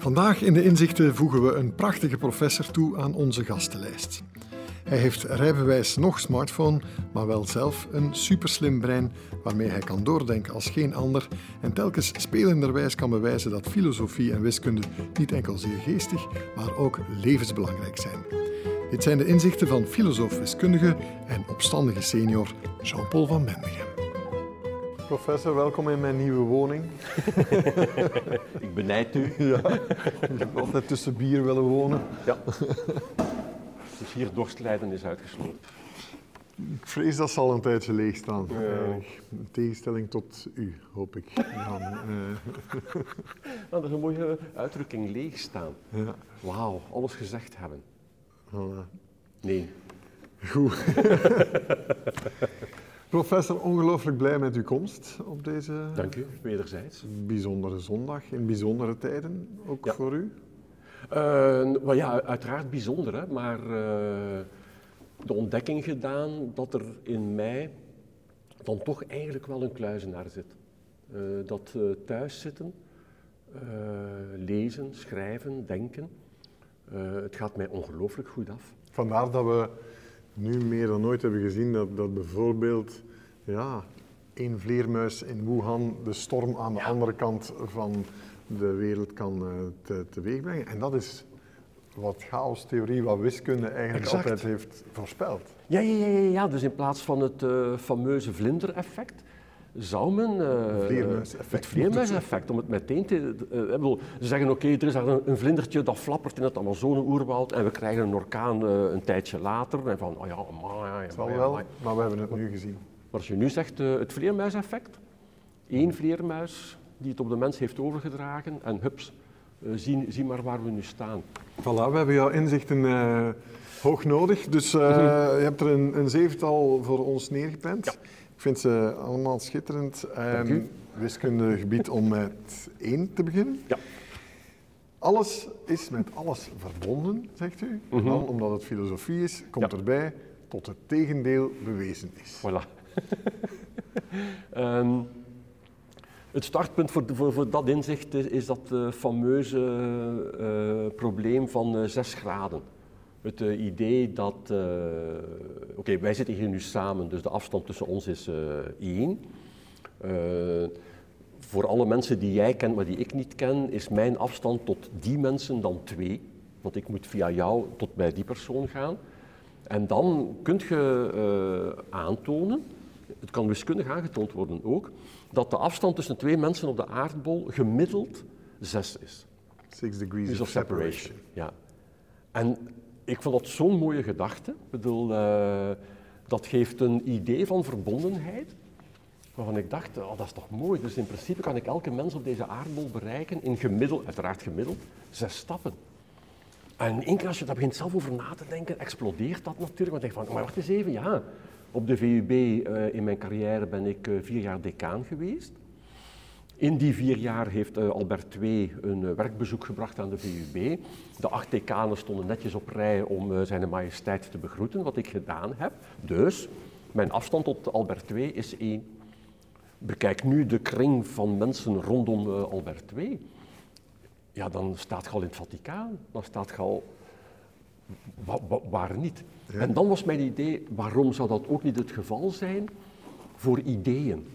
Vandaag in de inzichten voegen we een prachtige professor toe aan onze gastenlijst. Hij heeft rijbewijs nog smartphone, maar wel zelf een superslim brein waarmee hij kan doordenken als geen ander en telkens spelenderwijs kan bewijzen dat filosofie en wiskunde niet enkel zeer geestig, maar ook levensbelangrijk zijn. Dit zijn de inzichten van filosoof-wiskundige en opstandige senior Jean-Paul van Bendegem. Professor, welkom in mijn nieuwe woning. Ik benijd u. Ja, ik heb altijd tussen bier willen wonen. Ja. Dus hier dorstlijden is uitgesloten. Ik vrees dat zal een tijdje leeg staan. In tegenstelling tot u, hoop ik. Jan. Eh, Nou, dat is een mooie uitdrukking, leeg staan. ja, Wauw, alles gezegd hebben. voilà. Nee. Goed. Professor, ongelooflijk blij met uw komst op deze Dank u, wederzijds. bijzondere zondag, in bijzondere tijden, ook Ja. voor u. Wel ja, uiteraard bijzonder, hè, maar eh, de ontdekking gedaan dat er in mij dan toch eigenlijk wel een kluizenaar zit. Eh, dat uh, thuiszitten, lezen, schrijven, denken, het gaat mij ongelooflijk goed af. Vandaar dat we nu meer dan ooit hebben gezien dat, dat bijvoorbeeld ja, één vleermuis in Wuhan de storm aan de andere kant van de wereld kan eh, te, teweeg brengen. En dat is wat chaostheorie, wat wiskunde eigenlijk Exact. altijd heeft voorspeld. Ja, ja, ja, ja, ja. dus in plaats van het eh, fameuze vlindereffect zou men... eh, Vleermuiseffect Het vleermuiseffect, om het meteen te... bedoel, ze zeggen, oké, er is daar een, een vlindertje dat flappert in het Amazone-oerwoud en we krijgen een orkaan een tijdje later. En van, oh ja, amai, zal amai, wel, amai. maar we hebben het nu gezien. Maar als je nu zegt eh, het vleermuiseffect, één vleermuis die het op de mens heeft overgedragen en hups, eh, zie, zie maar waar we nu staan. Voilà, we hebben jouw inzichten eh, hoog nodig. Dus eh, je hebt er een, een zevental voor ons neergepend. Ik vind ze allemaal schitterend. Um, wiskundegebied om met één te beginnen. Ja. Alles is met alles verbonden, zegt u. En dan, omdat het filosofie is, komt Mhm. Ja. erbij tot het tegendeel bewezen is. Voilà. Ehm, het startpunt voor, voor, dat inzicht is, dat eh, fameuze eh, probleem van eh, zes graden. Het idee dat, oké, wij zitten hier nu samen, dus de afstand tussen ons is één. Voor alle mensen die jij kent, maar die ik niet ken, is mijn afstand tot die mensen dan twee. Want ik moet via jou tot bij die persoon gaan. En dan kun je aantonen, het kan wiskundig aangetoond worden ook, dat de afstand tussen twee mensen op de aardbol gemiddeld 6 is. Six degrees Dus of separation. Ja. En ik vond dat zo'n mooie gedachte. Ik bedoel, eh, dat geeft een idee van verbondenheid. Waarvan ik dacht, oh, dat is toch mooi. Dus in principe kan ik elke mens op deze aardbol bereiken in gemiddeld, uiteraard gemiddeld, zes stappen. En één keer als je daar begint zelf over na te denken, explodeert dat natuurlijk. Want je denkt van, maar wacht eens even, ja. Op de VUB eh, in mijn carrière ben ik eh, vier jaar decaan geweest. In die vier jaar heeft eh, Albert II een werkbezoek gebracht aan de VUB. De acht decanen stonden netjes op rij om zijn majesteit te begroeten, wat ik gedaan heb. Dus, mijn afstand tot Albert II is één. Bekijk nu de kring van mensen rondom Albert II. Ja, dan staat je al in het Vaticaan. Dan staat je al wa- wa- waar niet. En dan was mijn idee, waarom zou dat ook niet het geval zijn voor ideeën,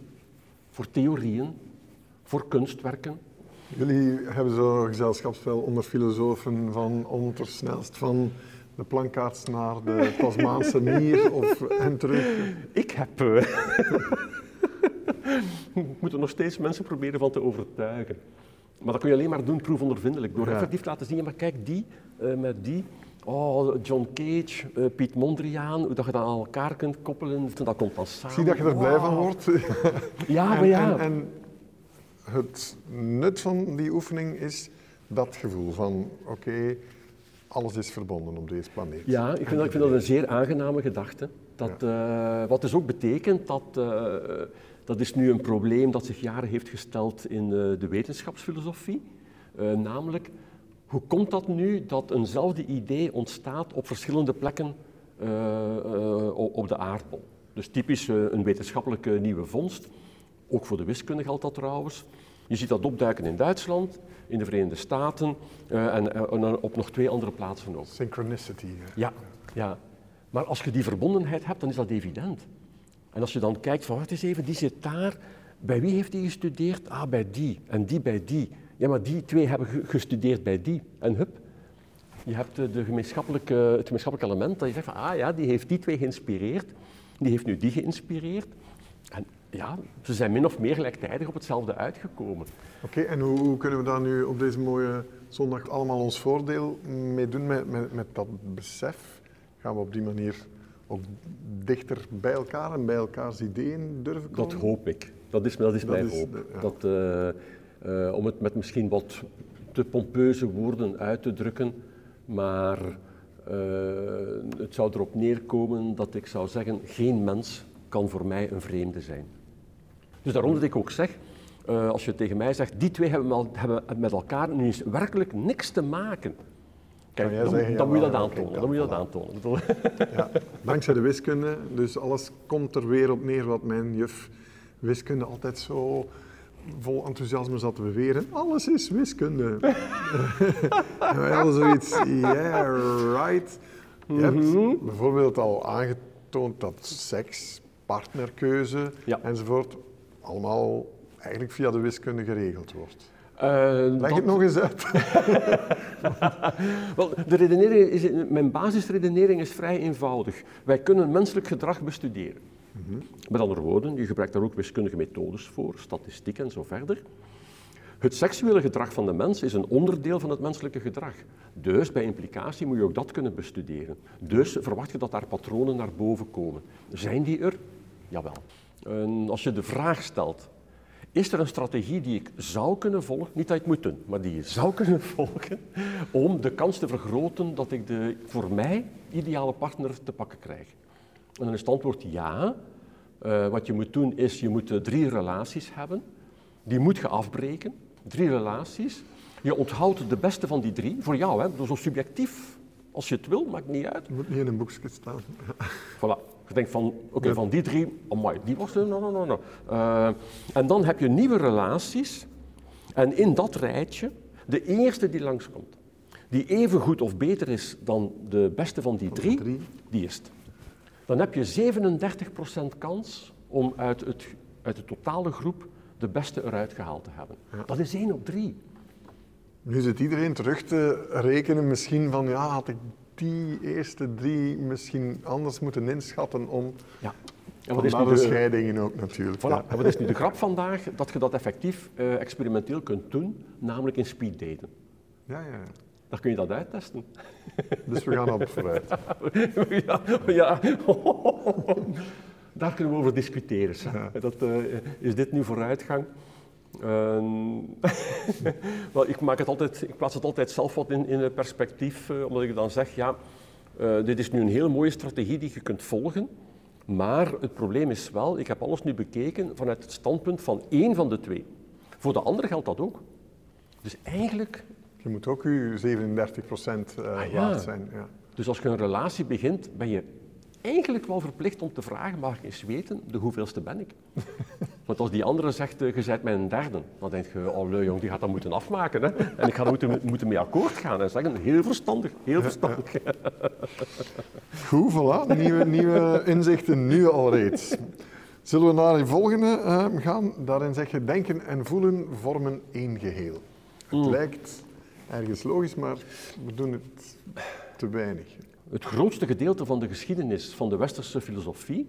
voor theorieën, voor kunstwerken? Jullie hebben zo'n gezelschapsspel onder filosofen van om ter snelst van de plankaarts naar de Tasmaanse mier of, en terug. Ik heb. eh, Ik moet er nog steeds mensen proberen van te overtuigen. Maar dat kun je alleen maar doen proefondervindelijk. Door Ja. effectief te laten zien, maar kijk, die eh, met die. Oh, John Cage, eh, Piet Mondriaan, hoe dat je dat aan elkaar kunt koppelen, dat komt dan samen. zie dat je er blij van wordt. Ja, maar ja. en, en het nut van die oefening is dat gevoel van, oké, alles is verbonden op deze planeet. Ja, ik vind, dat, ik vind dat een zeer aangename gedachte. Dat, eh, wat dus ook betekent dat dat is nu een probleem dat zich jaren heeft gesteld in eh, de wetenschapsfilosofie. Eh, namelijk, hoe komt dat nu dat eenzelfde idee ontstaat op verschillende plekken eh, op de aardbol? Dus typisch een wetenschappelijke nieuwe vondst. Ook voor de wiskunde geldt dat trouwens. Je ziet dat opduiken in Duitsland, in de Verenigde Staten uh, en, uh, op nog twee andere plaatsen ook. Synchronicity. Ja, ja. Maar als je die verbondenheid hebt, dan is dat evident. En als je dan kijkt van, wat is even, die zit daar, bij wie heeft die gestudeerd? Ah, bij die. En die bij die. Ja, maar die twee hebben gestudeerd bij die. En hup, je hebt de gemeenschappelijke, het gemeenschappelijk element dat je zegt van, ah ja, die heeft die twee geïnspireerd, die heeft nu die geïnspireerd. En ja, ze zijn min of meer gelijktijdig op hetzelfde uitgekomen. Oké, en hoe, hoe, kunnen we daar nu op deze mooie zondag allemaal ons voordeel mee doen met, met, met dat besef? Gaan we op die manier ook dichter bij elkaar en bij elkaars ideeën durven komen? Dat hoop ik. Dat is, dat is mijn hoop. dat, uh, uh, om het met misschien wat te pompeuze woorden uit te drukken, maar uh, het zou erop neerkomen dat ik zou zeggen, geen mens kan voor mij een vreemde zijn. Dus daarom dat ik ook zeg, als je tegen mij zegt, die twee hebben met elkaar nu eens werkelijk niks te maken. Kijk, dan, zeggen, dan, moet je dat aantonen. Dan moet je dat aantonen. Ja, dankzij de wiskunde, dus alles komt er weer op neer wat mijn juf wiskunde altijd zo vol enthousiasme zat te beweren. Alles is wiskunde. en wij hadden zoiets, yeah, right. Je hebt mhm. bijvoorbeeld al aangetoond dat seks, partnerkeuze enzovoort allemaal eigenlijk via de wiskunde geregeld wordt. Uh, Leg het nog eens uit. Wel, de redenering is, mijn basisredenering is vrij eenvoudig. Wij kunnen menselijk gedrag bestuderen. Mm Met andere woorden, je gebruikt daar ook wiskundige methodes voor, statistiek en zo verder. Het seksuele gedrag van de mens is een onderdeel van het menselijke gedrag. Dus bij implicatie moet je ook dat kunnen bestuderen. Dus verwacht je dat daar patronen naar boven komen. Zijn die er? Jawel. En als je de vraag stelt, is er een strategie die ik zou kunnen volgen, niet dat het moet doen, maar die je zou kunnen volgen, om de kans te vergroten dat ik de voor mij ideale partner te pakken krijg? En dan is het antwoord ja. Uh, wat je moet doen is, je moet drie relaties hebben. Die moet je afbreken. Drie relaties. Je onthoudt de beste van die drie, voor jou, hè. zo subjectief als je het wil, maakt niet uit. Het moet niet in een boekje staan. voilà. Je denkt van, oké, van die drie, oh my, die was er, no, no, no, no. Uh, en dan heb je nieuwe relaties. En in dat rijtje, de eerste die langskomt, die even goed of beter is dan de beste van die drie, drie. die is het. Dan heb je 37% kans om uit, het, uit de totale groep de beste eruit gehaald te hebben. Ja. Dat is 1 op 3. Nu zit iedereen terug te rekenen, misschien van ja, had ik die eerste drie misschien anders moeten inschatten om. Ja. En wat is nu de scheidingen ook natuurlijk. Voilà. Ja. En wat is nu de grap vandaag? Dat je dat effectief uh, experimenteel kunt doen, namelijk in speeddaten. Ja, ja. Dan kun je dat uittesten. Dus we gaan op vooruit. ja, ja. Daar kunnen we over discussiëren. Ja. Dat, uh, is dit nu vooruitgang? Uh, wel, ik, maak het altijd, ik plaats het altijd zelf wat in, in perspectief, uh, omdat ik dan zeg, ja, uh, dit is nu een hele mooie strategie die je kunt volgen, maar het probleem is wel, ik heb alles nu bekeken vanuit het standpunt van één van de twee. Voor de andere geldt dat ook. Dus eigenlijk... Je moet ook je 37 procent ah, waard zijn. Ja. Dus als je een relatie begint, ben je eigenlijk wel verplicht om te vragen, mag ik eens weten, de hoeveelste ben ik? Want als die andere zegt, uh, je bent mijn derde, dan denk je, oh leuk jong, die gaat dat moeten afmaken. Hè? En ik ga er moeten, moeten mee akkoord gaan en zeggen, heel verstandig, heel verstandig. Goed, voilà, nieuwe, nieuwe inzichten nu al reeds. Zullen we naar de volgende uh, gaan? Daarin zeg je, denken en voelen vormen één geheel. Het mm. lijkt ergens logisch, maar we doen het te weinig het grootste gedeelte van de geschiedenis van de westerse filosofie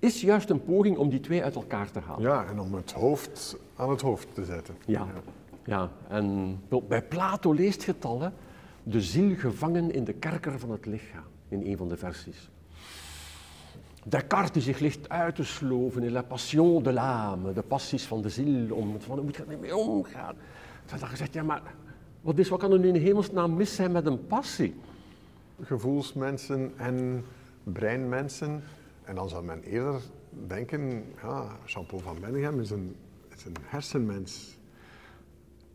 is juist een poging om die twee uit elkaar te halen. Ja, en om het hoofd aan het hoofd te zetten. Ja, ja. en bij Plato leest het hè? de ziel gevangen in de kerker van het lichaam, in een van de versies. Descartes die zich ligt uit te sloven in la passion de l'âme, de passies van de ziel, om, van hoe moet je er mee omgaan? Toen had gezegd, ja maar wat, is, wat kan er nu in hemelsnaam mis zijn met een passie? gevoelsmensen en breinmensen. En dan zou men eerder denken, ja, Jean-Paul van Benningham is een, is een hersenmens.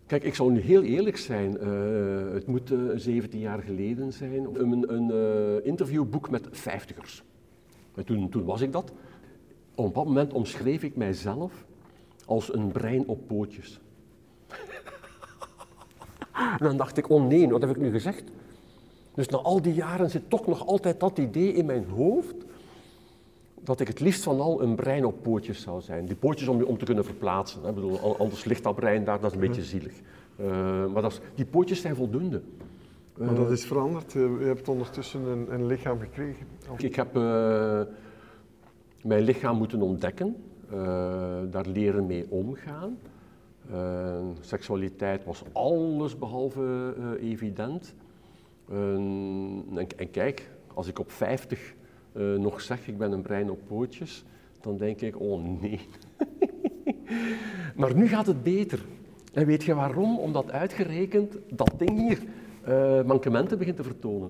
Kijk, ik zou nu heel eerlijk zijn. Uh, het moet uh, eh, 17 jaar geleden zijn. Een, een uh, interviewboek met vijftigers. Toen, toen was ik dat. Op dat moment omschreef ik mijzelf als een brein op pootjes. en dan dacht ik, oh nee, wat heb ik nu gezegd? Dus na al die jaren zit toch nog altijd dat idee in mijn hoofd dat ik het liefst van al een brein op pootjes zou zijn. Die pootjes om, om te kunnen verplaatsen. Hè. Bedoel, anders ligt dat brein daar, dat is een beetje zielig. Uh, maar dat is, die pootjes zijn voldoende. Maar dat is veranderd. Je hebt ondertussen een, een lichaam gekregen. Ik heb uh, mijn lichaam moeten ontdekken, daar leren mee omgaan. seksualiteit was alles behalve evident. En, en, kijk, als ik op 50 nog zeg ik ben een brein op pootjes, dan denk ik, oh nee. maar nu gaat het beter. En weet je waarom? Omdat uitgerekend dat ding hier uh, mankementen begint te vertonen.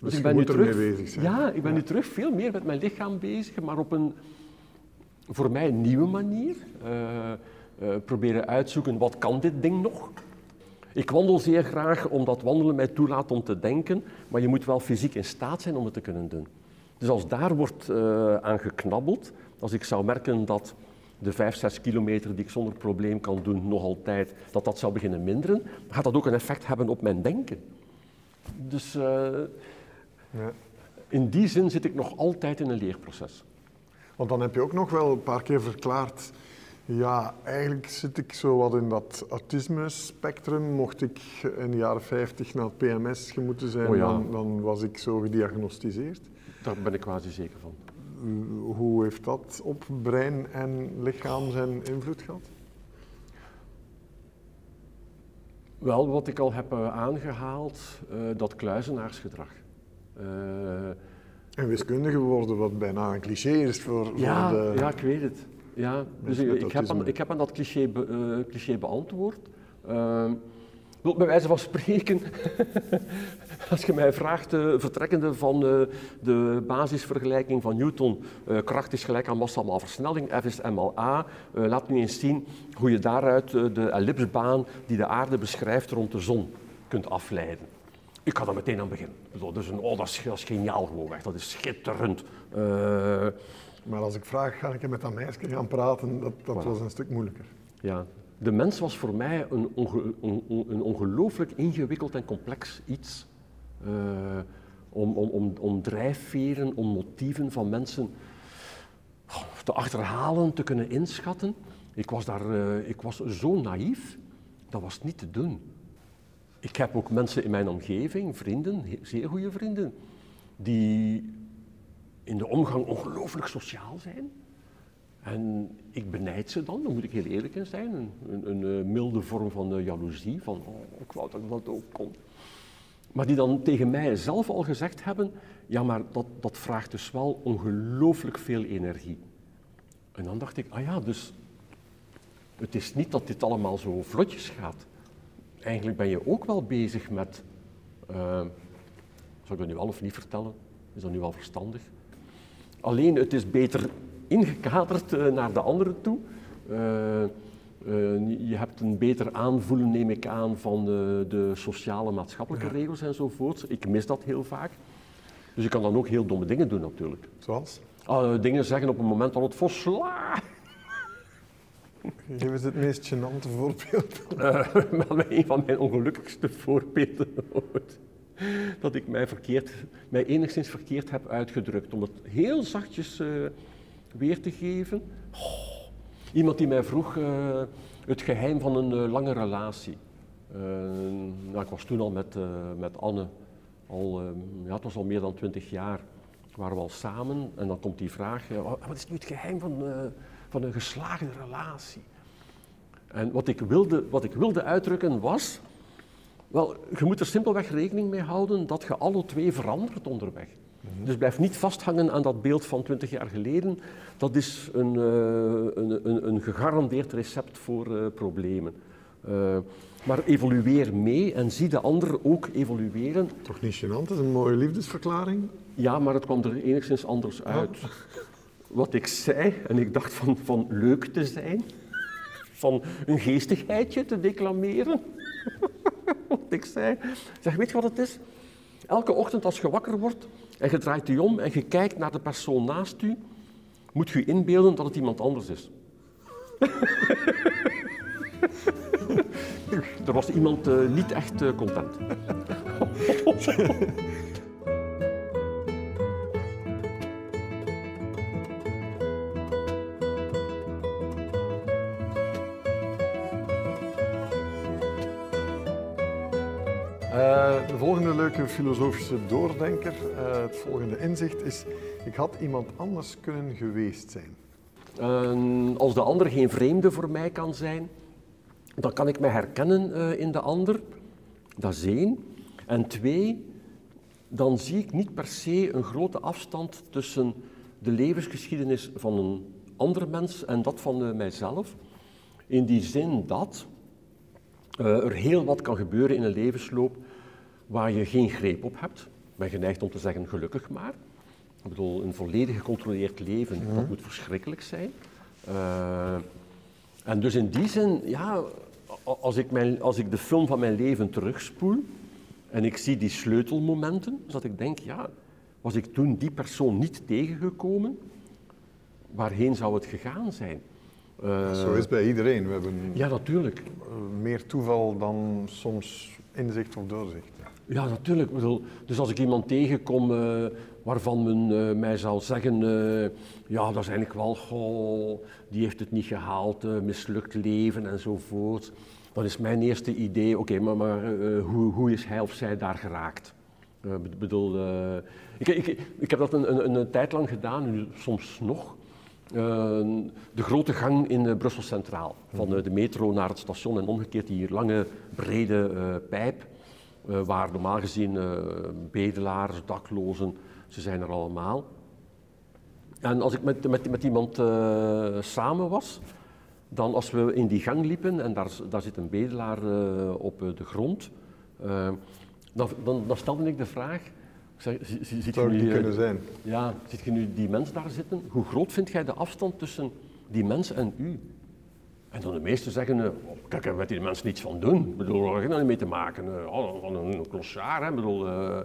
Dus, dus ik ben nu terug, bezig zijn. Ja, ik ben nu terug veel meer met mijn lichaam bezig, maar op een voor mij nieuwe manier. Uh, uh, proberen uitzoeken, wat kan dit ding nog? Ik wandel zeer graag omdat wandelen mij toelaat om te denken, maar je moet wel fysiek in staat zijn om het te kunnen doen. Dus als daar wordt uh, aan geknabbeld, als ik zou merken dat de 5, 6 kilometer die ik zonder probleem kan doen, nog altijd, dat dat zou beginnen minderen, gaat dat ook een effect hebben op mijn denken. Dus uh, ja. in die zin zit ik nog altijd in een leerproces. Want dan heb je ook nog wel een paar keer verklaard, ja, eigenlijk zit ik zo wat in dat autisme-spectrum. Mocht ik in de jaren 50 naar het PMS moeten zijn, oh ja. dan, dan was ik zo gediagnosticeerd. Daar ben ik quasi zeker van hoe heeft dat op brein en lichaam zijn invloed gehad? Wel, wat ik al heb uh, aangehaald, uh, dat kluizenaarsgedrag. Uh, en wiskundige worden wat bijna een cliché is voor, ja, voor de... Ja, ik weet het. Ja, dus ik, ik, heb aan, ik heb aan dat cliché, be, cliché beantwoord. Ehm, bij wijze van spreken, als je mij vraagt, uh, vertrekkende van uh, de basisvergelijking van Newton, uh, kracht is gelijk aan massa maal versnelling, F is m al a, laat nu eens zien hoe je daaruit de ellipsbaan die de aarde beschrijft rond de zon kunt afleiden. Ik ga daar meteen aan beginnen. Dus een, oh, dat, is, dat is geniaal gewoon dat is schitterend. maar als ik vraag, ga ik met dat meisje gaan praten, dat, dat was een stuk moeilijker. Ja, de mens was voor mij een, onge, een ongelooflijk ingewikkeld en complex iets. Uh, om, om, om, om drijfveren, om motieven van mensen te achterhalen, te kunnen inschatten. Ik was, daar, uh, ik was zo naïef, dat was niet te doen. Ik heb ook mensen in mijn omgeving, vrienden, zeer goede vrienden, die in de omgang ongelooflijk sociaal zijn. En ik benijd ze dan, daar moet ik heel eerlijk in zijn. Een, een, eh, milde vorm van jaloezie, van oh, ik wou dat ik dat ook kon. Maar die dan tegen mij zelf al gezegd hebben, ja maar dat, dat vraagt dus wel ongelooflijk veel energie. En dan dacht ik, ah ja, dus het is niet dat dit allemaal zo vlotjes gaat. Eigenlijk ben je ook wel bezig met, uh, zal ik dat nu wel of niet vertellen? Is dat nu wel verstandig? Alleen het is beter ingekaderd uh, naar de anderen toe. Uh, je hebt een beter aanvoelen, neem ik aan, van de, de sociale maatschappelijke ja. regels enzovoort. Ik mis dat heel vaak. Dus je kan dan ook heel domme dingen doen natuurlijk. Zoals? Uh, dingen zeggen op een moment dat het volsla. Geef eens het meest gênante voorbeeld. Uh, een van mijn ongelukkigste voorbeelden ooit. Dat ik mij, verkeerd, mij enigszins verkeerd heb uitgedrukt. Om het heel zachtjes uh, weer te geven. Oh, iemand die mij vroeg uh, het geheim van een uh, lange relatie. Uh, nou, ik was toen al met, met Anne, al, ja, het was al meer dan twintig jaar, waren we al samen. En dan komt die vraag, wat is nu het geheim van, van een geslaagde relatie? En wat ik, wilde, wat ik wilde uitdrukken was, wel, je moet er simpelweg rekening mee houden dat je alle twee verandert onderweg. Mhm. Dus blijf niet vasthangen aan dat beeld van 20 jaar geleden. Dat is een, uh, een, een, een, gegarandeerd recept voor uh, problemen. Uh, maar evolueer mee en zie de ander ook evolueren. Toch niet gênant, dat is een mooie liefdesverklaring. Ja, maar het kwam er enigszins anders uit. Wat ik zei, en ik dacht van, van leuk te zijn, van een geestigheidje te declameren. wat ik zei. Zeg, weet je wat het is? Elke ochtend als je wakker wordt en je draait je om en je kijkt naar de persoon naast u, moet je inbeelden dat het iemand anders is. Er was iemand uh, niet echt uh, content. Uh, de volgende leuke filosofische doordenker, uh, het volgende inzicht is: ik had iemand anders kunnen geweest zijn. Uh, als de ander geen vreemde voor mij kan zijn, dan kan ik mij herkennen in de ander. Dat is één. En twee, dan zie ik niet per se een grote afstand tussen de levensgeschiedenis van een ander mens en dat van mijzelf. In die zin dat er heel wat kan gebeuren in een levensloop waar je geen greep op hebt. Ik ben geneigd om te zeggen gelukkig maar. Ik bedoel, een volledig gecontroleerd leven, mm -hmm. dat moet verschrikkelijk zijn. Uh, en dus in die zin, ja, als ik, mijn, als ik de film van mijn leven terugspoel en ik zie die sleutelmomenten, dat ik denk, ja, was ik toen die persoon niet tegengekomen, waarheen zou het gegaan zijn? Uh, Zo is het bij iedereen. We hebben ja, natuurlijk. meer toeval dan soms inzicht of doorzicht. Ja, natuurlijk. Dus als ik iemand tegenkom uh, waarvan men uh, mij zal zeggen, ja, dat is eigenlijk wel, goh, die heeft het niet gehaald, mislukt leven enzovoort. Dan is mijn eerste idee, oké, okay, maar, maar hoe, hoe, is hij of zij daar geraakt? Ik bedoel, ik, ik, ik, heb dat een, een, een tijd lang gedaan, nu soms nog. De grote gang in Brussel Centraal, van uh, de metro naar het station en omgekeerd, die lange, brede pijp, waar normaal gezien bedelaars, daklozen, ze zijn er allemaal. En als ik met, met, met iemand samen was, dan als we in die gang liepen en daar, daar zit een bedelaar op de grond, dan, dan, dan stelde ik de vraag, Zeg, ziet Zou nu, kunnen zijn? Ja, ziet je nu die mens daar zitten? Hoe groot vind jij de afstand tussen die mens en u? En dan de meesten zeggen, kijk, daar met die mens niets van doen. Ik bedoel, daar heb ik niet mee te maken. Uh, van een, een hè. Ik bedoel, uh,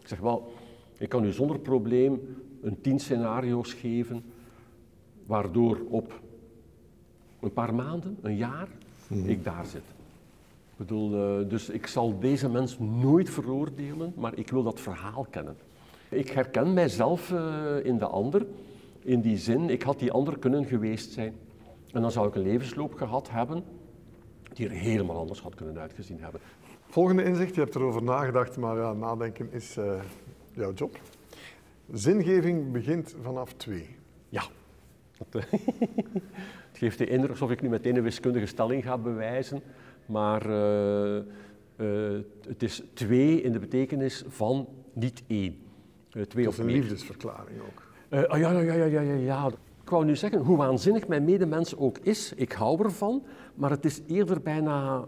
ik zeg wel, ik kan u zonder probleem een tien scenario's geven, waardoor op een paar maanden, een jaar, mm. ik daar zit. Ik bedoel, uh, dus ik zal deze mens nooit veroordelen, maar ik wil dat verhaal kennen. Ik herken mijzelf in de ander, in die zin, ik had die ander kunnen geweest zijn. En dan zou ik een levensloop gehad hebben die er helemaal anders had kunnen uitgezien hebben. Volgende inzicht, je hebt erover nagedacht, maar ja, nadenken is uh, jouw job. Zingeving begint vanaf twee. Ja. het geeft de indruk alsof ik nu meteen een wiskundige stelling ga bewijzen. Maar uh, uh, het is twee in de betekenis van niet één. Uh, twee of een meer. liefdesverklaring ook. Oh, ja, ja, ja, ja, ja, ja. Ik wou nu zeggen, hoe waanzinnig mijn medemens ook is, ik hou ervan, maar het is eerder bijna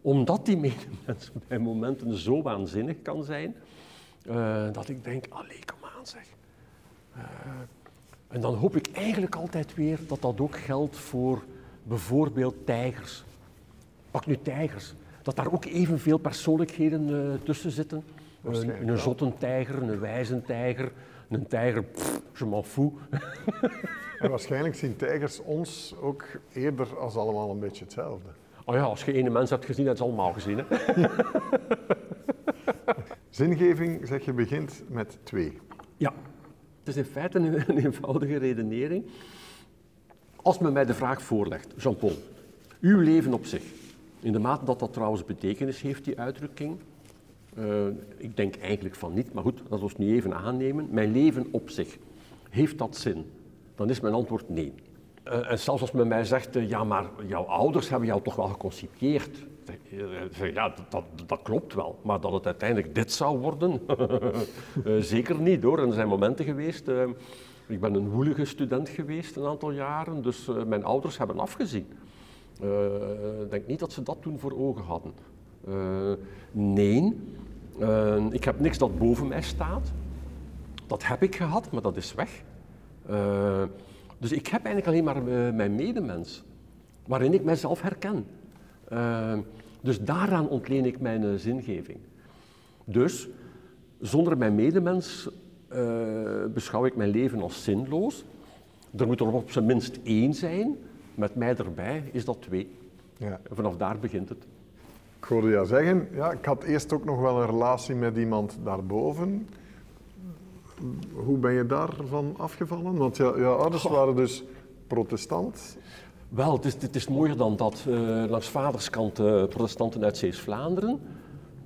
omdat die medemens bij momenten zo waanzinnig kan zijn, dat ik denk, allee, kom aan zeg. en dan hoop ik eigenlijk altijd weer dat dat ook geldt voor bijvoorbeeld tijgers Pak nu tijgers. Dat daar ook evenveel persoonlijkheden uh, tussen zitten. een, een zottentijger, een wijzentijger, een tijger, pff, je m'en fous. en waarschijnlijk zien tijgers ons ook eerder als allemaal een beetje hetzelfde. Oh ja, als je ene mens hebt gezien, dat is allemaal gezien. Hè? Zingeving, zeg je, begint met twee. Ja, het is in feite een, een eenvoudige redenering. Als men mij de vraag voorlegt, Jean-Paul, uw leven op zich, in de mate dat dat trouwens betekenis heeft, die uitdrukking. Uh, ik denk eigenlijk van niet, maar goed, dat we nu even aannemen. Mijn leven op zich, heeft dat zin? Dan is mijn antwoord nee. Uh, en zelfs als men mij zegt, uh, ja, maar jouw ouders hebben jou toch wel geconcipieerd. Ja, dat, dat, klopt wel, maar dat het uiteindelijk dit zou worden, zeker niet hoor. En er zijn momenten geweest, ik ben een woelige student geweest een aantal jaren, dus mijn ouders hebben afgezien. Eh, ik denk niet dat ze dat toen voor ogen hadden. Eh, nee, eh, ik heb niks dat boven mij staat. Dat heb ik gehad, maar dat is weg. dus ik heb eigenlijk alleen maar mijn medemens, waarin ik mijzelf herken. dus daaraan ontleen ik mijn zingeving. Dus zonder mijn medemens beschouw ik mijn leven als zinloos. Er moet er op zijn minst één zijn met mij erbij is dat twee. Ja. Vanaf daar begint het. Ik hoorde jou zeggen, ja, ik had eerst ook nog wel een relatie met iemand daarboven. Hoe ben je daarvan afgevallen? Want je, je ouders waren dus protestant. Wel, het is, het is mooier dan dat. Uh, langs vaderskant uh, protestanten uit Zeeuws-Vlaanderen.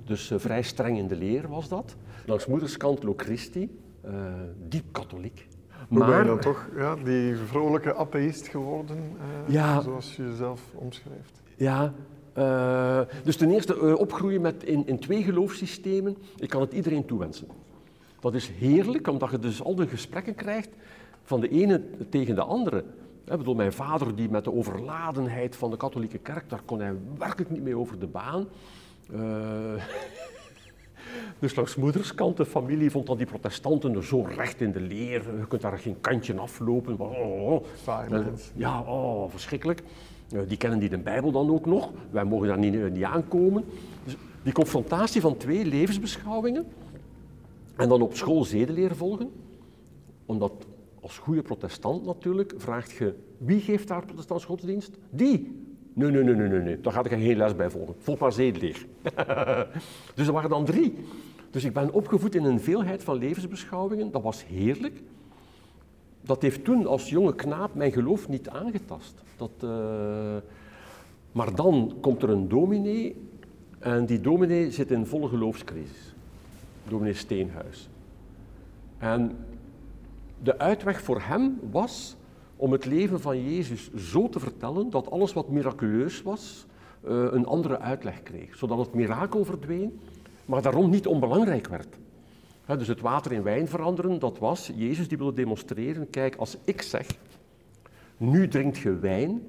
Dus uh, vrij streng in de leer was dat. Langs moederskant Lochristi, diep katholiek. Hoe maar, ben je dan toch ja, die vrolijke atheïst geworden, ja, zoals je jezelf omschrijft? Ja, uh, dus ten eerste uh, opgroeien met in, in twee geloofssystemen, ik kan het iedereen toewensen. Dat is heerlijk, omdat je dus al de gesprekken krijgt van de ene tegen de andere. Ik bedoel, mijn vader die met de overladenheid van de katholieke kerk, daar kon hij werkelijk niet mee over de baan. Uh, dus langs moederskant, de familie vond dan die protestanten zo recht in de leer. Je kunt daar geen kantje aflopen. Oh, oh. ja, oh, verschrikkelijk. Eh, die kennen die de Bijbel dan ook nog. Wij mogen daar niet, eh, niet aankomen. Dus die confrontatie van twee levensbeschouwingen en dan op school zedeleer volgen, omdat als goede protestant natuurlijk vraagt je wie geeft daar protestants godsdienst? Die. Nee, nee, nee, nee, nee, nee. daar ga ik geen les bij volgen. Volg maar zedeleer. dus er waren dan drie. Dus ik ben opgevoed in een veelheid van levensbeschouwingen. Dat was heerlijk dat heeft toen als jonge knaap mijn geloof niet aangetast. Dat, uh... Maar dan komt er een dominee en die dominee zit in volle geloofscrisis. Dominee Steenhuis. En de uitweg voor hem was om het leven van Jezus zo te vertellen dat alles wat miraculeus was uh, een andere uitleg kreeg. Zodat het mirakel verdween, maar daarom niet onbelangrijk werd dus het water in wijn veranderen, dat was, Jezus die wilde demonstreren, kijk, als ik zeg, nu drinkt je wijn,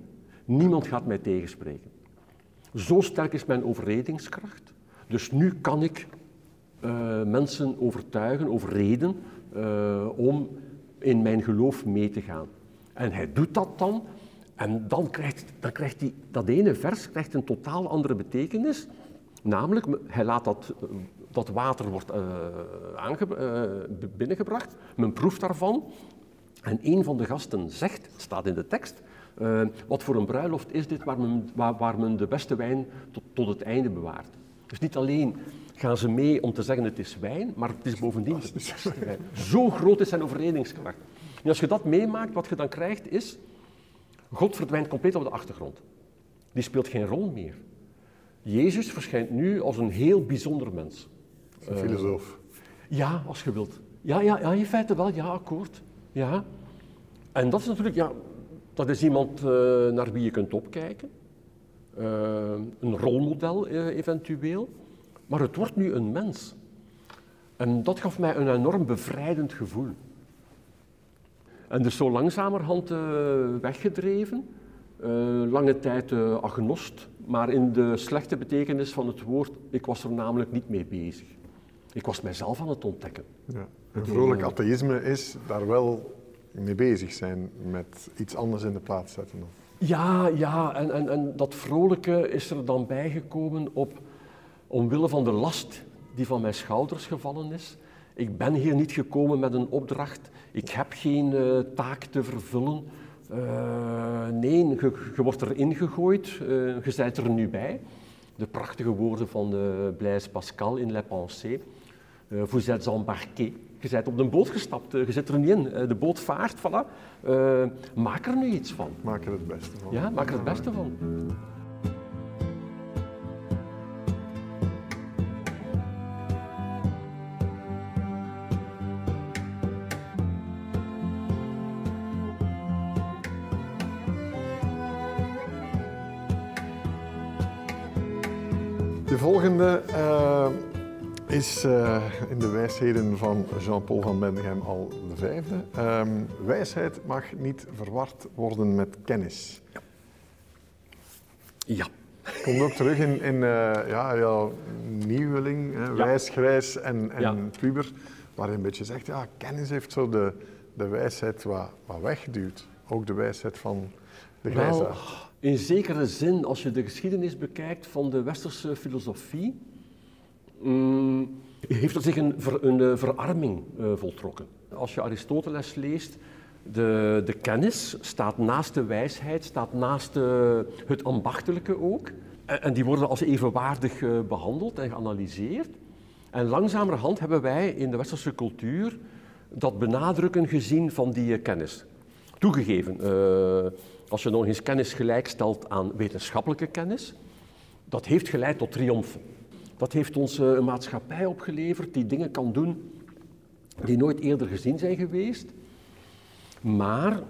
niemand gaat mij tegenspreken. Zo sterk is mijn overredingskracht, dus nu kan ik uh, mensen overtuigen, overreden, uh, om in mijn geloof mee te gaan. En hij doet dat dan, en dan krijgt, dan krijgt hij, dat ene vers krijgt een totaal andere betekenis. Namelijk, hij laat dat dat water wordt uh, binnengebracht. Men proeft daarvan. En een van de gasten zegt, staat in de tekst, uh, wat voor een bruiloft is dit waar men, waar, waar men de beste wijn tot, tot, het einde bewaart. Dus niet alleen gaan ze mee om te zeggen het is wijn, maar het is bovendien de beste wijn. Zo groot is zijn overredingskracht. En als je dat meemaakt, wat je dan krijgt is, God verdwijnt compleet op de achtergrond. Die speelt geen rol meer. Jezus verschijnt nu als een heel bijzonder mens. Een filosoof. Ja, als je wilt. Ja, ja, ja, in feite wel, ja, akkoord. Ja. En dat is natuurlijk, ja, dat is iemand uh, naar wie je kunt opkijken. Uh, een rolmodel uh, eventueel. Maar het wordt nu een mens. En dat gaf mij een enorm bevrijdend gevoel. En dus zo langzamerhand weggedreven. lange tijd agnost, maar in de slechte betekenis van het woord, ik was er namelijk niet mee bezig. Ik was mijzelf aan het ontdekken. Ja. Een vrolijk atheïsme is daar wel mee bezig zijn, met iets anders in de plaats zetten. Ja, ja, en, en, en dat vrolijke is er dan bijgekomen op, omwille van de last die van mijn schouders gevallen is. Ik ben hier niet gekomen met een opdracht, ik heb geen uh, taak te vervullen. Uh, nee, je, wordt erin gegooid, uh, je bent er nu bij. De prachtige woorden van de Blaise Pascal in La Pensée. Uh, vous êtes embarqué. Je bent op de boot gestapt, uh, je zit er niet in. Uh, de boot vaart, voilà. maak er nu iets van. Maak er het beste van. Ja, maak er het beste van. De volgende is uh, in de wijsheden van Jean-Paul van Bendegem al de vijfde. Um, wijsheid mag niet verward worden met kennis. Ja. ja. Komt ook terug in, in uh, ja, ja, nieuweling, hè, ja. wijs, grijs en, en ja. puber, waar je een beetje zegt, ja, kennis heeft zo de, de wijsheid wat, wat weggeduwd. Ook de wijsheid van de grijsaard. in zekere zin, als je de geschiedenis bekijkt van de westerse filosofie, Mm, heeft er zich een, ver, een eh, verarming uh, voltrokken. Als je Aristoteles leest, De, de kennis staat naast de wijsheid, staat naast de, het ambachtelijke ook. En, en, die worden als evenwaardig uh, behandeld en geanalyseerd. En langzamerhand hebben wij in de westerse cultuur dat benadrukken gezien van die uh, kennis. Toegegeven, uh, als je nog eens kennis gelijkstelt aan wetenschappelijke kennis, dat heeft geleid tot triomfen. Dat heeft ons een maatschappij opgeleverd die dingen kan doen die nooit eerder gezien zijn geweest. Maar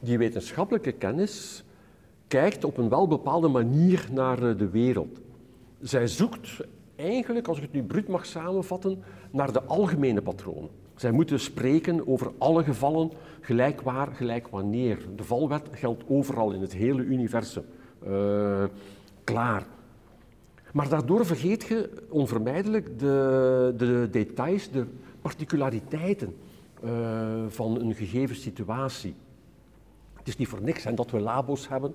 die wetenschappelijke kennis kijkt op een wel bepaalde manier naar eh, de wereld. Zij zoekt eigenlijk, als ik het nu bruut mag samenvatten, naar de algemene patronen. Zij moeten spreken over alle gevallen, gelijk waar, gelijk wanneer. De valwet geldt overal in het hele universum. Uh, klaar. Maar daardoor vergeet je onvermijdelijk de, de details, de particulariteiten uh, van een gegeven situatie. Het is niet voor niks hè, dat we labo's hebben.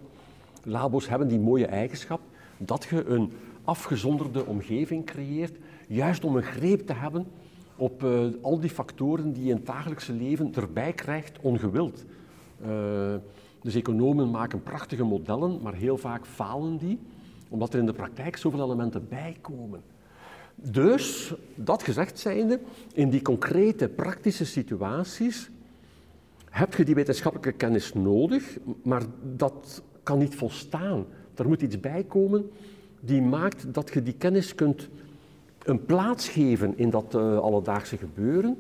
Labo's hebben die mooie eigenschap dat je een afgezonderde omgeving creëert, juist om een greep te hebben op uh, al die factoren die je in het dagelijkse leven erbij krijgt, ongewild. Uh, dus economen maken prachtige modellen, maar heel vaak falen die, omdat er in de praktijk zoveel elementen bij komen. Dus, dat gezegd zijnde, in die concrete praktische situaties heb je die wetenschappelijke kennis nodig, maar dat kan niet volstaan. Er moet iets bij komen die maakt dat je die kennis kunt een plaats geven in dat uh, alledaagse gebeuren.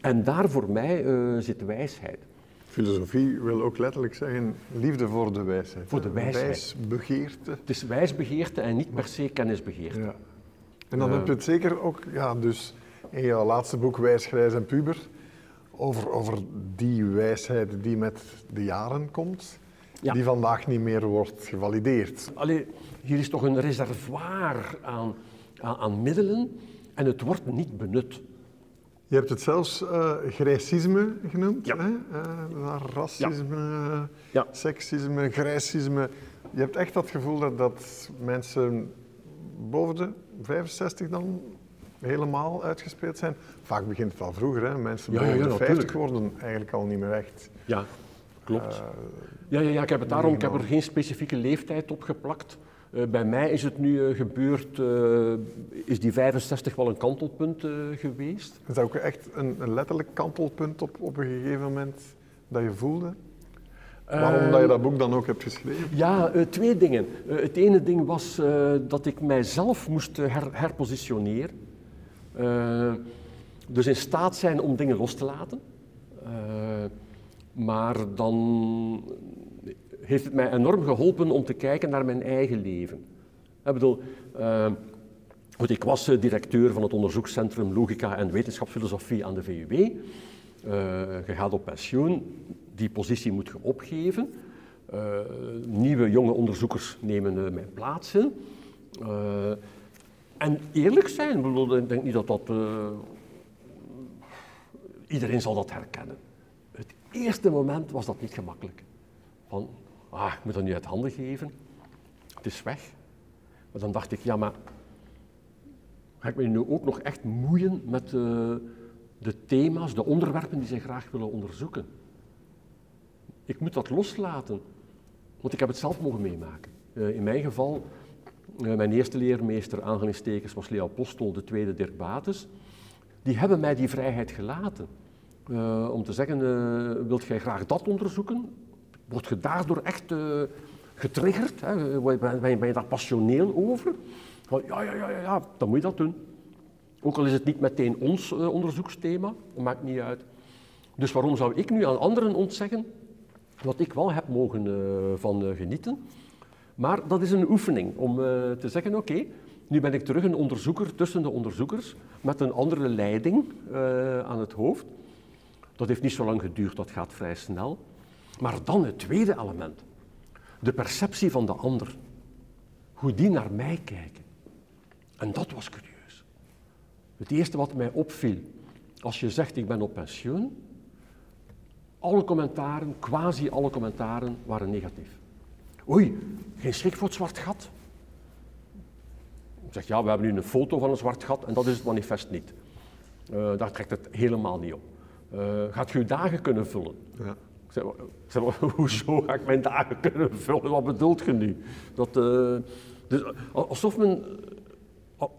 En daar voor mij uh, zit wijsheid. Filosofie wil ook letterlijk zeggen liefde voor de wijsheid. Voor de wijsheid. Wijsbegeerte. Het is wijsbegeerte en niet per se kennisbegeerte. Ja. En dan heb je het zeker ook, ja, dus in jouw laatste boek Wijs, Grijs en Puber, over, over die wijsheid die met de jaren komt, ja. die vandaag niet meer wordt gevalideerd. Allee, hier is toch een reservoir aan, aan, aan middelen en het wordt niet benut. Je hebt het zelfs uh, grijsisme genoemd, ja. hè? Uh, racisme, ja. ja. seksisme, grijsisme. Je hebt echt dat gevoel dat, dat mensen boven de 65 dan helemaal uitgespeeld zijn. Vaak begint het al vroeger, hè? mensen boven de 50 worden eigenlijk al niet meer echt. Ja, klopt. Uh, ja, ja, ja, ik heb het daarom, ik heb er geen specifieke leeftijd op geplakt. Uh, bij mij is het nu uh, gebeurd, is die 65 wel een kantelpunt geweest. Is dat ook echt een, een letterlijk kantelpunt op, op een gegeven moment dat je voelde? Waarom dat je dat boek dan ook hebt geschreven? Ja, twee dingen. Het ene ding was dat ik mijzelf moest her herpositioneren. dus in staat zijn om dingen los te laten. maar dan heeft het mij enorm geholpen om te kijken naar mijn eigen leven. Ik bedoel, goed, ik was directeur van het onderzoekscentrum Logica en Wetenschapsfilosofie aan de VUB. je gaat op pensioen, die positie moet je opgeven. Uh, nieuwe jonge onderzoekers nemen uh, mijn plaats in. Uh, en eerlijk zijn, bedoel, ik denk niet dat dat. iedereen zal dat herkennen. Het eerste moment was dat niet gemakkelijk. Van, ah, ik moet dat nu uit handen geven. Het is weg. Maar dan dacht ik, ja, maar ga ik me nu ook nog echt moeien met de thema's, de onderwerpen die ze graag willen onderzoeken? Ik moet dat loslaten, want ik heb het zelf mogen meemaken. Uh, in mijn geval, uh, mijn eerste leermeester, aanhalingstekens, was Leo Apostel, de tweede Dirk Bates. Die hebben mij die vrijheid gelaten. Om te zeggen, wilt jij graag dat onderzoeken? Word je daardoor echt getriggerd? Hè? Ben, je, daar passioneel over? Ja, ja, ja, ja, dan moet je dat doen. Ook al is het niet meteen ons onderzoeksthema, dat maakt niet uit. Dus waarom zou ik nu aan anderen ontzeggen wat ik wel heb mogen uh, van genieten. Maar dat is een oefening om te zeggen, oké, nu ben ik terug een onderzoeker tussen de onderzoekers met een andere leiding aan het hoofd. Dat heeft niet zo lang geduurd, dat gaat vrij snel. Maar dan het tweede element, de perceptie van de ander. Hoe die naar mij kijken. En dat was curieus. Het eerste wat mij opviel, als je zegt ik ben op pensioen, alle commentaren, quasi alle commentaren, waren negatief. Oei, geen schrik voor het zwart gat. Ik zeg, ja, we hebben nu een foto van een zwart gat en dat is het manifest niet. Uh, daar trekt het helemaal niet op. Uh, gaat je uw dagen kunnen vullen? Ja. Ik zei, hoezo ga ik mijn dagen kunnen vullen? Wat bedoelt je nu? Dat, uh, dus, alsof, men,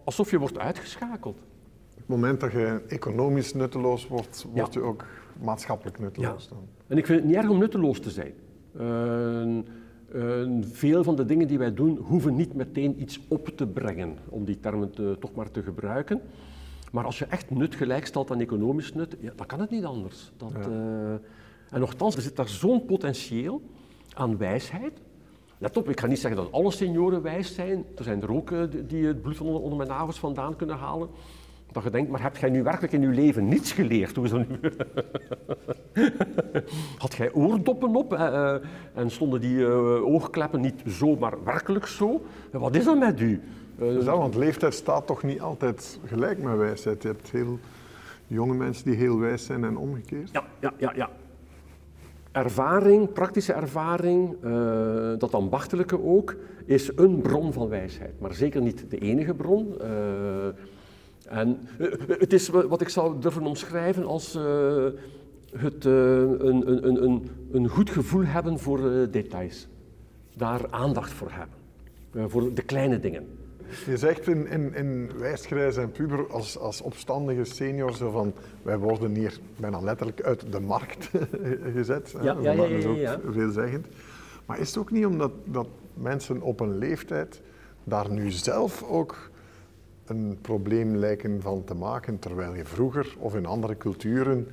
alsof je wordt uitgeschakeld. Op het moment dat je economisch nutteloos wordt, word je ook maatschappelijk nutteloos. Dan. En ik vind het niet erg om nutteloos te zijn. Uh, uh, veel van de dingen die wij doen hoeven niet meteen iets op te brengen, om die termen te, toch maar te gebruiken. Maar als je echt nut gelijkstelt aan economisch nut, ja, dan kan het niet anders. Dat, ja. En nogthans, er zit daar zo'n potentieel aan wijsheid. Let op, ik ga niet zeggen dat alle senioren wijs zijn. Er zijn er ook uh, die het bloed onder, onder mijn nagels vandaan kunnen halen. Dat je denkt, maar heb jij nu werkelijk in je leven niets geleerd? Hoe is dat nu? Had jij oordoppen op uh, en stonden die oogkleppen niet zo, maar werkelijk zo? Wat is dat met u? Want leeftijd staat toch niet altijd gelijk met wijsheid. Je hebt heel jonge mensen die heel wijs zijn en omgekeerd. Ja, ja, ja. ja. Ervaring, praktische ervaring, dat ambachtelijke ook, is een bron van wijsheid. Maar zeker niet de enige bron. En het is wat ik zou durven omschrijven als het, een, een, een, een, goed gevoel hebben voor details. Daar aandacht voor hebben. voor de kleine dingen. Je zegt in, in, in Wijsgrijs en Puber als, als opstandige senior zo van wij worden hier bijna letterlijk uit de markt gezet. Ja, ja, ja, dat is ook veelzeggend. Maar is het ook niet omdat dat mensen op een leeftijd daar nu zelf ook een probleem lijken van te maken, terwijl je vroeger of in andere culturen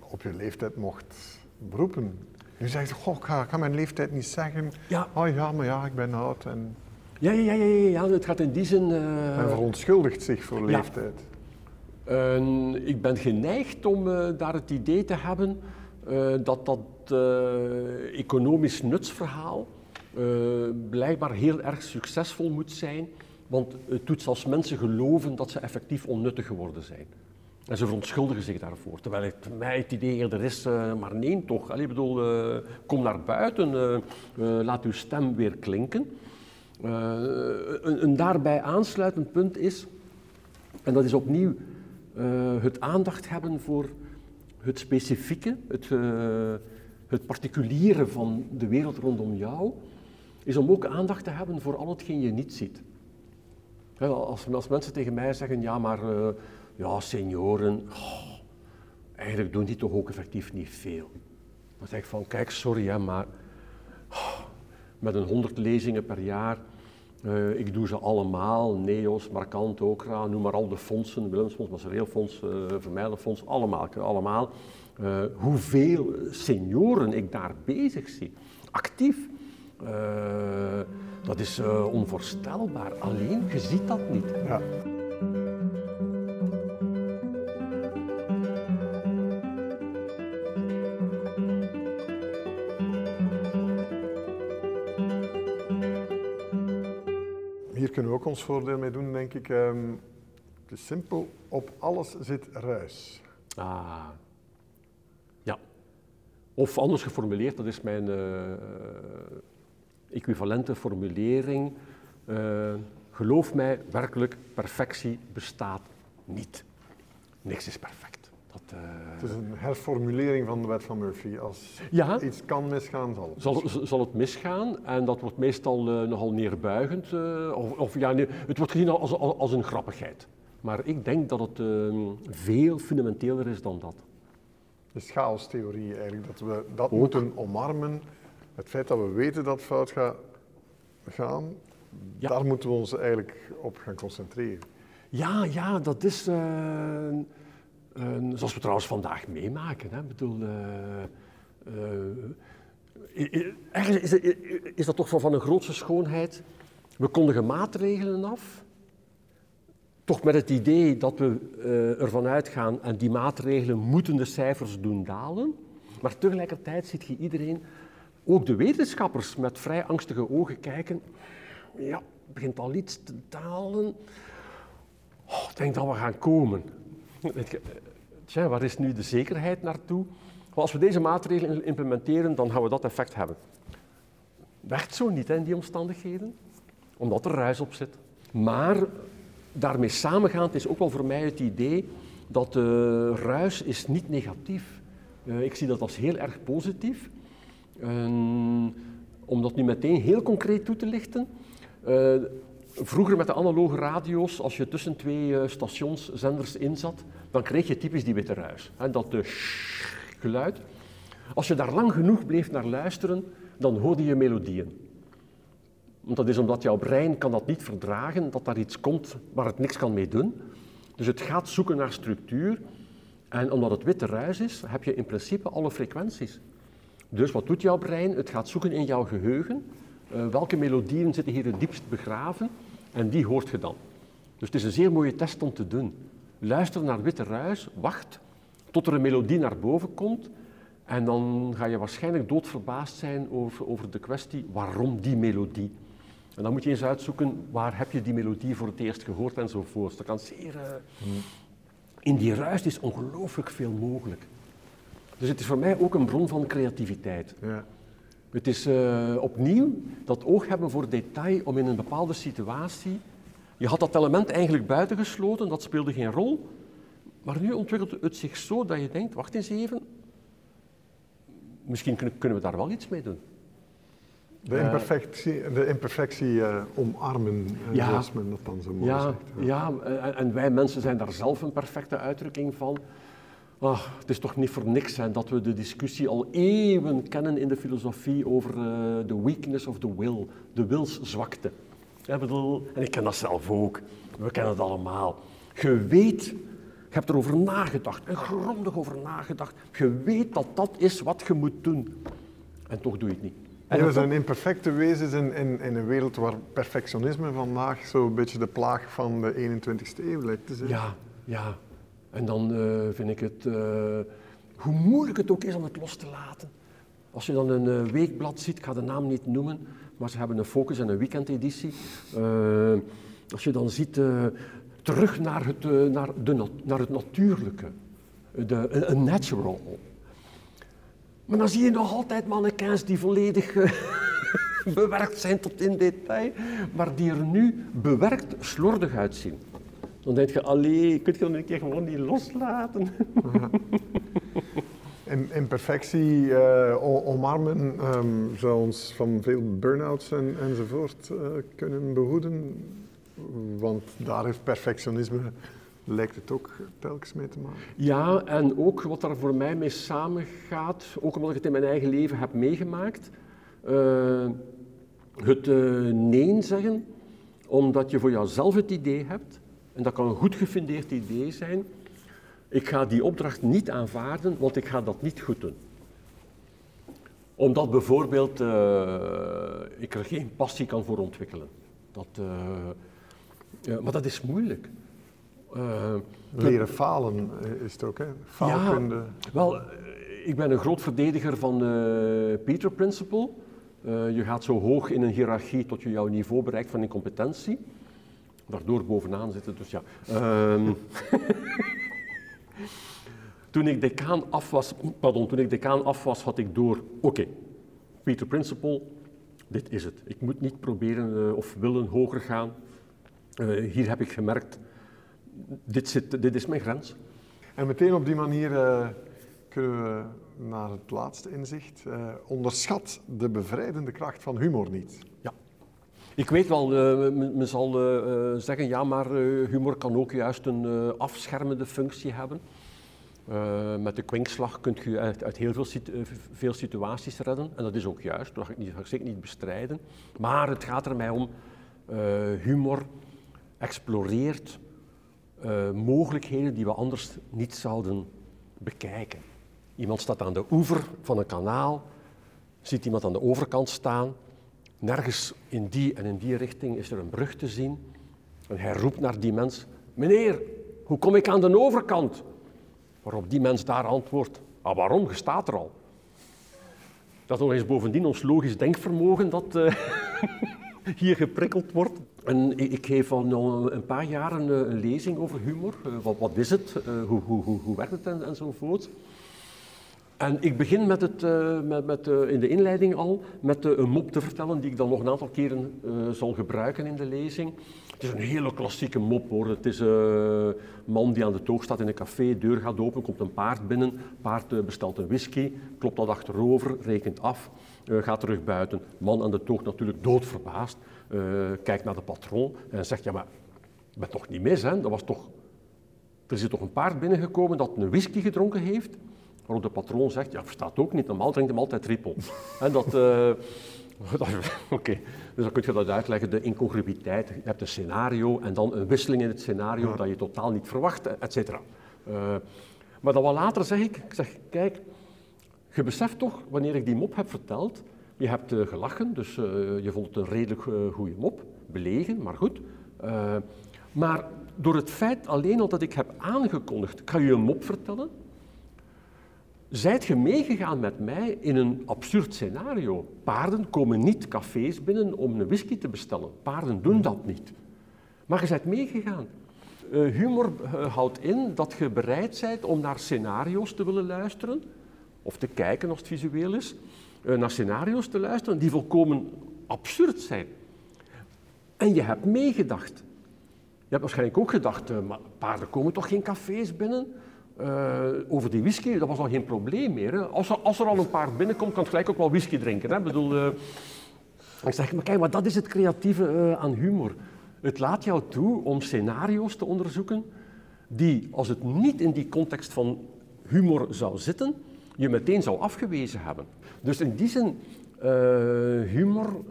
op je leeftijd mocht beroepen. Nu zeg je, goh, ik ga, ik ga, mijn leeftijd niet zeggen. Ja. Oh ja, maar ja, ik ben oud. En... Ja, ja, ja, ja, ja, het gaat in die zin... Uh... Men verontschuldigt zich voor leeftijd. Uh, ik ben geneigd om uh, daar het idee te hebben uh, dat dat economisch nutsverhaal blijkbaar heel erg succesvol moet zijn want het doet zelfs mensen geloven dat ze effectief onnuttig geworden zijn. En ze verontschuldigen zich daarvoor. Terwijl het mij het idee eerder is, uh, maar nee toch. Allee, ik bedoel, uh, kom naar buiten, uh, laat uw stem weer klinken. Een, een, daarbij aansluitend punt is, en dat is opnieuw het aandacht hebben voor het specifieke, het, het particuliere van de wereld rondom jou, is om ook aandacht te hebben voor al hetgeen je niet ziet. Als, als mensen tegen mij zeggen, ja maar ja, senioren, oh, eigenlijk doen die toch ook effectief niet veel. Dan zeg ik van, kijk, sorry maar oh, met een honderd lezingen per jaar, uh, ik doe ze allemaal, NEOS, Markant, Okra, noem maar al de fondsen, Willemsfonds, Massareelfonds, uh, Vermijdenfonds, allemaal, allemaal. Uh, hoeveel senioren ik daar bezig zie, actief. Dat is onvoorstelbaar. Alleen, je ziet dat niet. Ja. Ons voordeel mee doen, denk ik. Um, het is simpel, op alles zit ruis. Ah, ja. Of anders geformuleerd, dat is mijn uh, equivalente formulering. Uh, geloof mij, werkelijk, perfectie bestaat niet. Niks is perfect. Uh... Het is een herformulering van de wet van Murphy. Als ja, iets kan misgaan, zal het zal, misgaan. Zal het misgaan en dat wordt meestal uh, nogal neerbuigend. of, of ja, nee, het wordt gezien als, als, als, een grappigheid. Maar ik denk dat het veel fundamenteler is dan dat. De chaostheorie eigenlijk, dat we dat moeten omarmen het feit dat we weten dat fout gaat gaan, daar moeten we ons eigenlijk op gaan concentreren. Ja, ja, dat is uh, zoals we trouwens vandaag meemaken. Hè. Ik bedoel, eigenlijk is, is, is, dat toch van, een grootste schoonheid. We kondigen maatregelen af, toch met het idee dat we uh, ervan uitgaan en die maatregelen moeten de cijfers doen dalen. Maar tegelijkertijd ziet je iedereen ook de wetenschappers met vrij angstige ogen kijken. Ja, begint al iets te dalen. Oh, ik denk dat we gaan komen. Tja, waar is nu de zekerheid naartoe? als we deze maatregelen implementeren, dan gaan we dat effect hebben. Werkt zo niet in die omstandigheden, omdat er ruis op zit. Maar daarmee samengaand is ook wel voor mij het idee dat de ruis is niet negatief Uh, ik zie dat als heel erg positief. Uh, om dat nu meteen heel concreet toe te lichten. Vroeger met de analoge radio's, als je tussen twee uh, stationszenders inzat, dan kreeg je typisch die witte ruis. Hè, dat de geluid. Als je daar lang genoeg bleef naar luisteren, dan hoorde je melodieën. Want dat is omdat jouw brein kan dat niet verdragen, dat daar iets komt waar het niks kan mee doen. Dus het gaat zoeken naar structuur. En omdat het witte ruis is, heb je in principe alle frequenties. Dus wat doet jouw brein? Het gaat zoeken in jouw geheugen. Uh, welke melodieën zitten hier het diepst begraven? En die hoort je dan. Dus het is een zeer mooie test om te doen. Luister naar witte ruis, wacht tot er een melodie naar boven komt. En dan ga je waarschijnlijk doodverbaasd zijn over, over de kwestie waarom die melodie. En dan moet je eens uitzoeken waar heb je die melodie voor het eerst gehoord enzovoort. Dat kan zeer... Uh, in die ruis is ongelooflijk veel mogelijk. Dus het is voor mij ook een bron van creativiteit. Ja. Het is uh, opnieuw dat oog hebben voor detail om in een bepaalde situatie. Je had dat element eigenlijk buitengesloten, dat speelde geen rol. Maar nu ontwikkelt het zich zo dat je denkt: wacht eens even, misschien kunnen we daar wel iets mee doen. De eh, imperfectie, de imperfectie uh, omarmen, ja, zoals men dat dan zo mooi ja, zegt. Ja, ja en wij mensen zijn daar zelf een perfecte uitdrukking van. Oh, het is toch niet voor niks hè, dat we de discussie al eeuwen kennen in de filosofie over uh, de weakness of the will, de wilszwakte. Ja, bedoel, en ik ken dat zelf ook, we kennen het allemaal. Je weet, je hebt erover nagedacht, en grondig over nagedacht. Je weet dat dat is wat je moet doen. En toch doe je het niet. En we zijn imperfecte wezens in, in, in, een wereld waar perfectionisme vandaag zo'n beetje de plaag van de 21ste eeuw lijkt te zijn. Ja, ja. En dan uh, vind ik het, uh, hoe moeilijk het ook is om het los te laten. Als je dan een uh, weekblad ziet, ik ga de naam niet noemen, maar ze hebben een focus- en een weekendeditie. als je dan ziet, terug naar het, naar, de, naar het natuurlijke, de, een natural. Maar dan zie je nog altijd mannequins die volledig bewerkt zijn tot in detail, maar die er nu bewerkt slordig uitzien. Dan denk je, allee, kun je dan een keer gewoon niet loslaten? Imperfectie uh, omarmen um, zou ons van veel burn-outs en, enzovoort uh, kunnen behoeden. Want daar heeft perfectionisme, lijkt het ook telkens mee te maken. Ja, en ook wat daar voor mij mee samengaat, ook omdat ik het in mijn eigen leven heb meegemaakt, uh, het nee zeggen, omdat je voor jezelf het idee hebt en dat kan een goed gefundeerd idee zijn. Ik ga die opdracht niet aanvaarden, want ik ga dat niet goed doen. Omdat bijvoorbeeld uh, ik er geen passie kan voor ontwikkelen. Dat, uh, maar dat is moeilijk. Leren falen is het ook, hè? Faalkunde. Ja, wel, ik ben een groot verdediger van de Peter Principle. je gaat zo hoog in een hiërarchie tot je jouw niveau bereikt van incompetentie daardoor bovenaan zitten. Dus ja. Um, toen, ik decaan af was, pardon, toen ik decaan af was, had ik door, oké, Peter Principle, dit is het. Ik moet niet proberen uh, of willen hoger gaan. Uh, hier heb ik gemerkt, dit, zit, dit is mijn grens. En meteen op die manier uh, kunnen we naar het laatste inzicht. onderschat de bevrijdende kracht van humor niet. Ja. Ik weet wel, uh, men zal uh, zeggen, ja, maar humor kan ook juist een afschermende functie hebben. met de kwinkslag kun je uit, uit heel veel, veel, situaties redden. En dat is ook juist, dat ga ik, niet, zeker niet bestrijden. Maar het gaat er mij om, humor exploreert mogelijkheden die we anders niet zouden bekijken. Iemand staat aan de oever van een kanaal, ziet iemand aan de overkant staan Nergens in die en in die richting is er een brug te zien. En hij roept naar die mens: Meneer, hoe kom ik aan de overkant? Waarop die mens daar antwoordt: ah, Waarom? Je staat er al. Dat nog eens bovendien ons logisch denkvermogen dat uh, hier geprikkeld wordt. En ik geef al een paar jaar een, een lezing over humor. Uh, wat, is het? Hoe, hoe, hoe, hoe werkt het en, enzovoort. En ik begin met het, uh, met, met, uh, in de inleiding al met uh, een mop te vertellen die ik dan nog een aantal keren zal gebruiken in de lezing. Het is een hele klassieke mop hoor. Het is een man die aan de toog staat in een café, deur gaat open, komt een paard binnen, paard bestelt een whisky, klopt dat achterover, rekent af, gaat terug buiten. Man aan de toog natuurlijk doodverbaasd, kijkt naar de patroon en zegt ja maar, ik ben toch niet mis hè, dat was toch... Er is toch een paard binnengekomen dat een whisky gedronken heeft Waarop de patroon zegt, ja, verstaat ook niet, normaal drinkt hem altijd trippel. en dat... Uh, Oké, dus dan kun je dat uitleggen, de incongruïteit. Je hebt een scenario en dan een wisseling in het scenario dat je totaal niet verwacht, et cetera. Uh, maar dan wat later zeg ik, ik zeg, kijk, je beseft toch, wanneer ik die mop heb verteld, je hebt uh, gelachen, dus uh, je vond het een redelijk goede mop, belegen, maar goed. maar door het feit alleen al dat ik heb aangekondigd, ik ga je een mop vertellen, Zijt je meegegaan met mij in een absurd scenario? Paarden komen niet cafés binnen om een whisky te bestellen. Paarden doen dat niet. Maar je bent meegegaan. Uh, humor uh, houdt in dat je bereid bent om naar scenario's te willen luisteren, of te kijken als het visueel is, uh, naar scenario's te luisteren die volkomen absurd zijn. En je hebt meegedacht. Je hebt waarschijnlijk ook gedacht, maar paarden komen toch geen cafés binnen? Uh, over die whisky, dat was al geen probleem meer. Hè. Als, er, als, er, al een paar binnenkomt, kan het gelijk ook wel whisky drinken. Hè. Ik bedoel, uh, ik zeg, maar kijk, maar dat is het creatieve uh, aan humor. Het laat jou toe om scenario's te onderzoeken die, als het niet in die context van humor zou zitten, je meteen zou afgewezen hebben. Dus in die zin, humor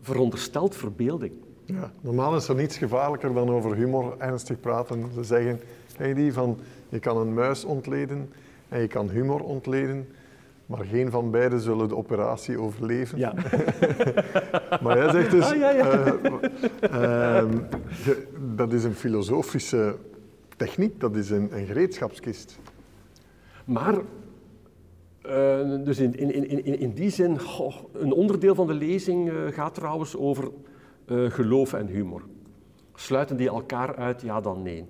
veronderstelt verbeelding. Ja, normaal is er niets gevaarlijker dan over humor ernstig praten. Ze zeggen, je die? Van, je kan een muis ontleden en je kan humor ontleden, maar geen van beiden zullen de operatie overleven. Ja. maar jij zegt dus, ah, ja, ja. Uh, uh, dat is een filosofische techniek, dat is een, een gereedschapskist. Maar uh, dus in, in, in, in die zin, goh, een onderdeel van de lezing uh, gaat trouwens over geloof en humor. Sluiten die elkaar uit? Ja, dan nee.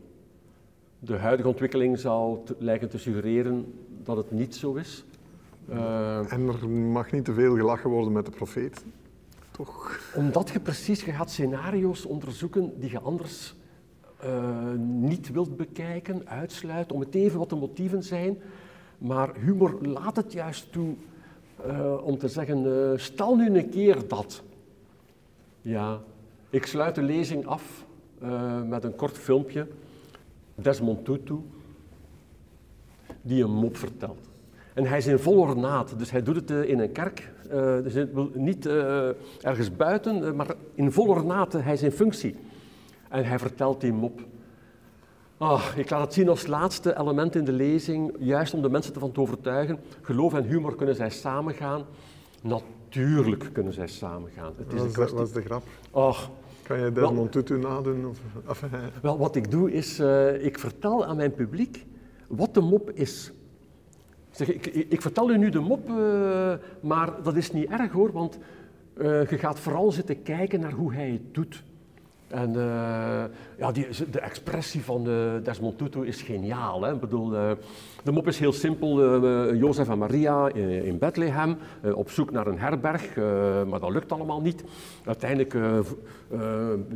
De huidige ontwikkeling zou lijken te suggereren dat het niet zo is. Uh, en er mag niet te veel gelachen worden met de profeet, toch? Omdat je precies, je gaat scenario's onderzoeken die je anders uh, niet wilt bekijken, uitsluiten, om het even wat de motieven zijn. Maar humor laat het juist toe uh, om te zeggen, stel nu een keer dat. Ja, ik sluit de lezing af met een kort filmpje Desmond Tutu, die een mop vertelt. En hij is in vol ornaat, dus hij doet het eh, in een kerk. Uh, dus niet uh, ergens buiten, maar in vol ornaat, hij is in functie. En hij vertelt die mop. Oh, ik laat het zien als laatste element in de lezing, juist om de mensen ervan te overtuigen. Geloof en humor kunnen zij samengaan. Natuurlijk kunnen zij samengaan. Het is de, grap? Och, kan je Desmond Tutu nadoen? Of, wel, wat ik doe is, uh, ik vertel aan mijn publiek wat de mop is. Zeg, ik, ik, vertel u nu de mop, uh, maar dat is niet erg hoor, want uh, je gaat vooral zitten kijken naar hoe hij het doet. En uh, ja, die, de expressie van uh, Desmond Tutu is geniaal. Hè? Ik bedoel, uh, de mop is heel simpel. Jozef en Maria in, Bethlehem op zoek naar een herberg, maar dat lukt allemaal niet. Uiteindelijk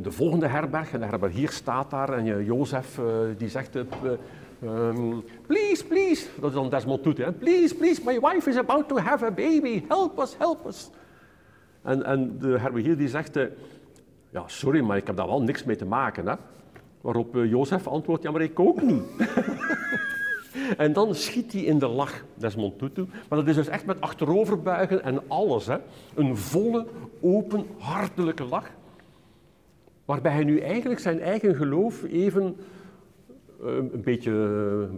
de volgende herberg, en de herbergier staat daar en Jozef die zegt... Um, please, please, dat is dan Desmond Tutu. Please, please, my wife is about to have a baby. Help us, help us. En, en de herbergier die zegt... Ja, sorry, maar ik heb daar wel niks mee te maken. Hè? Waarop uh, Jozef antwoordt, ja, maar ik ook niet. en dan schiet hij in de lach, Desmond Tutu. Maar dat is dus echt met achteroverbuigen en alles. Hè? Een volle, open, hartelijke lach. Waarbij hij nu eigenlijk zijn eigen geloof even uh, een beetje,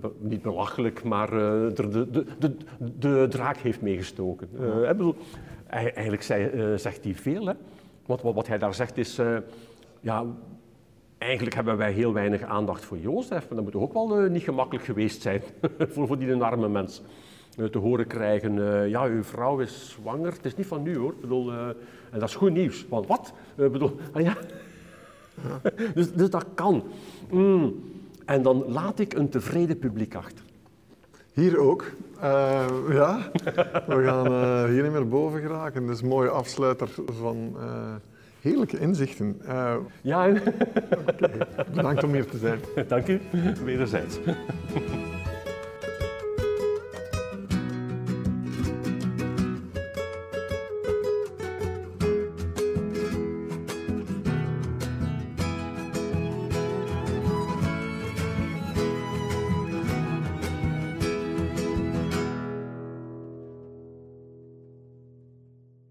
uh, niet belachelijk, maar de, de, de, de, draak heeft meegestoken. bedoel, eigenlijk zei, zegt hij veel. Hè? Wat, wat, wat hij daar zegt is, uh, ja, eigenlijk hebben wij heel weinig aandacht voor Jozef, dat moet ook wel uh, niet gemakkelijk geweest zijn voor, voor die arme mens. Uh, te horen krijgen, ja, uw vrouw is zwanger, het is niet van nu hoor, bedoel, en dat is goed nieuws. Want wat? bedoel, ah, ja. dus, dus, dat kan. Mm. En dan laat ik een tevreden publiek achter. Hier ook. Uh, ja, we gaan uh, hier niet meer boven geraken. Dus een mooie afsluiter van uh, heerlijke inzichten. ja, okay. bedankt om hier te zijn. Dank u, wederzijds.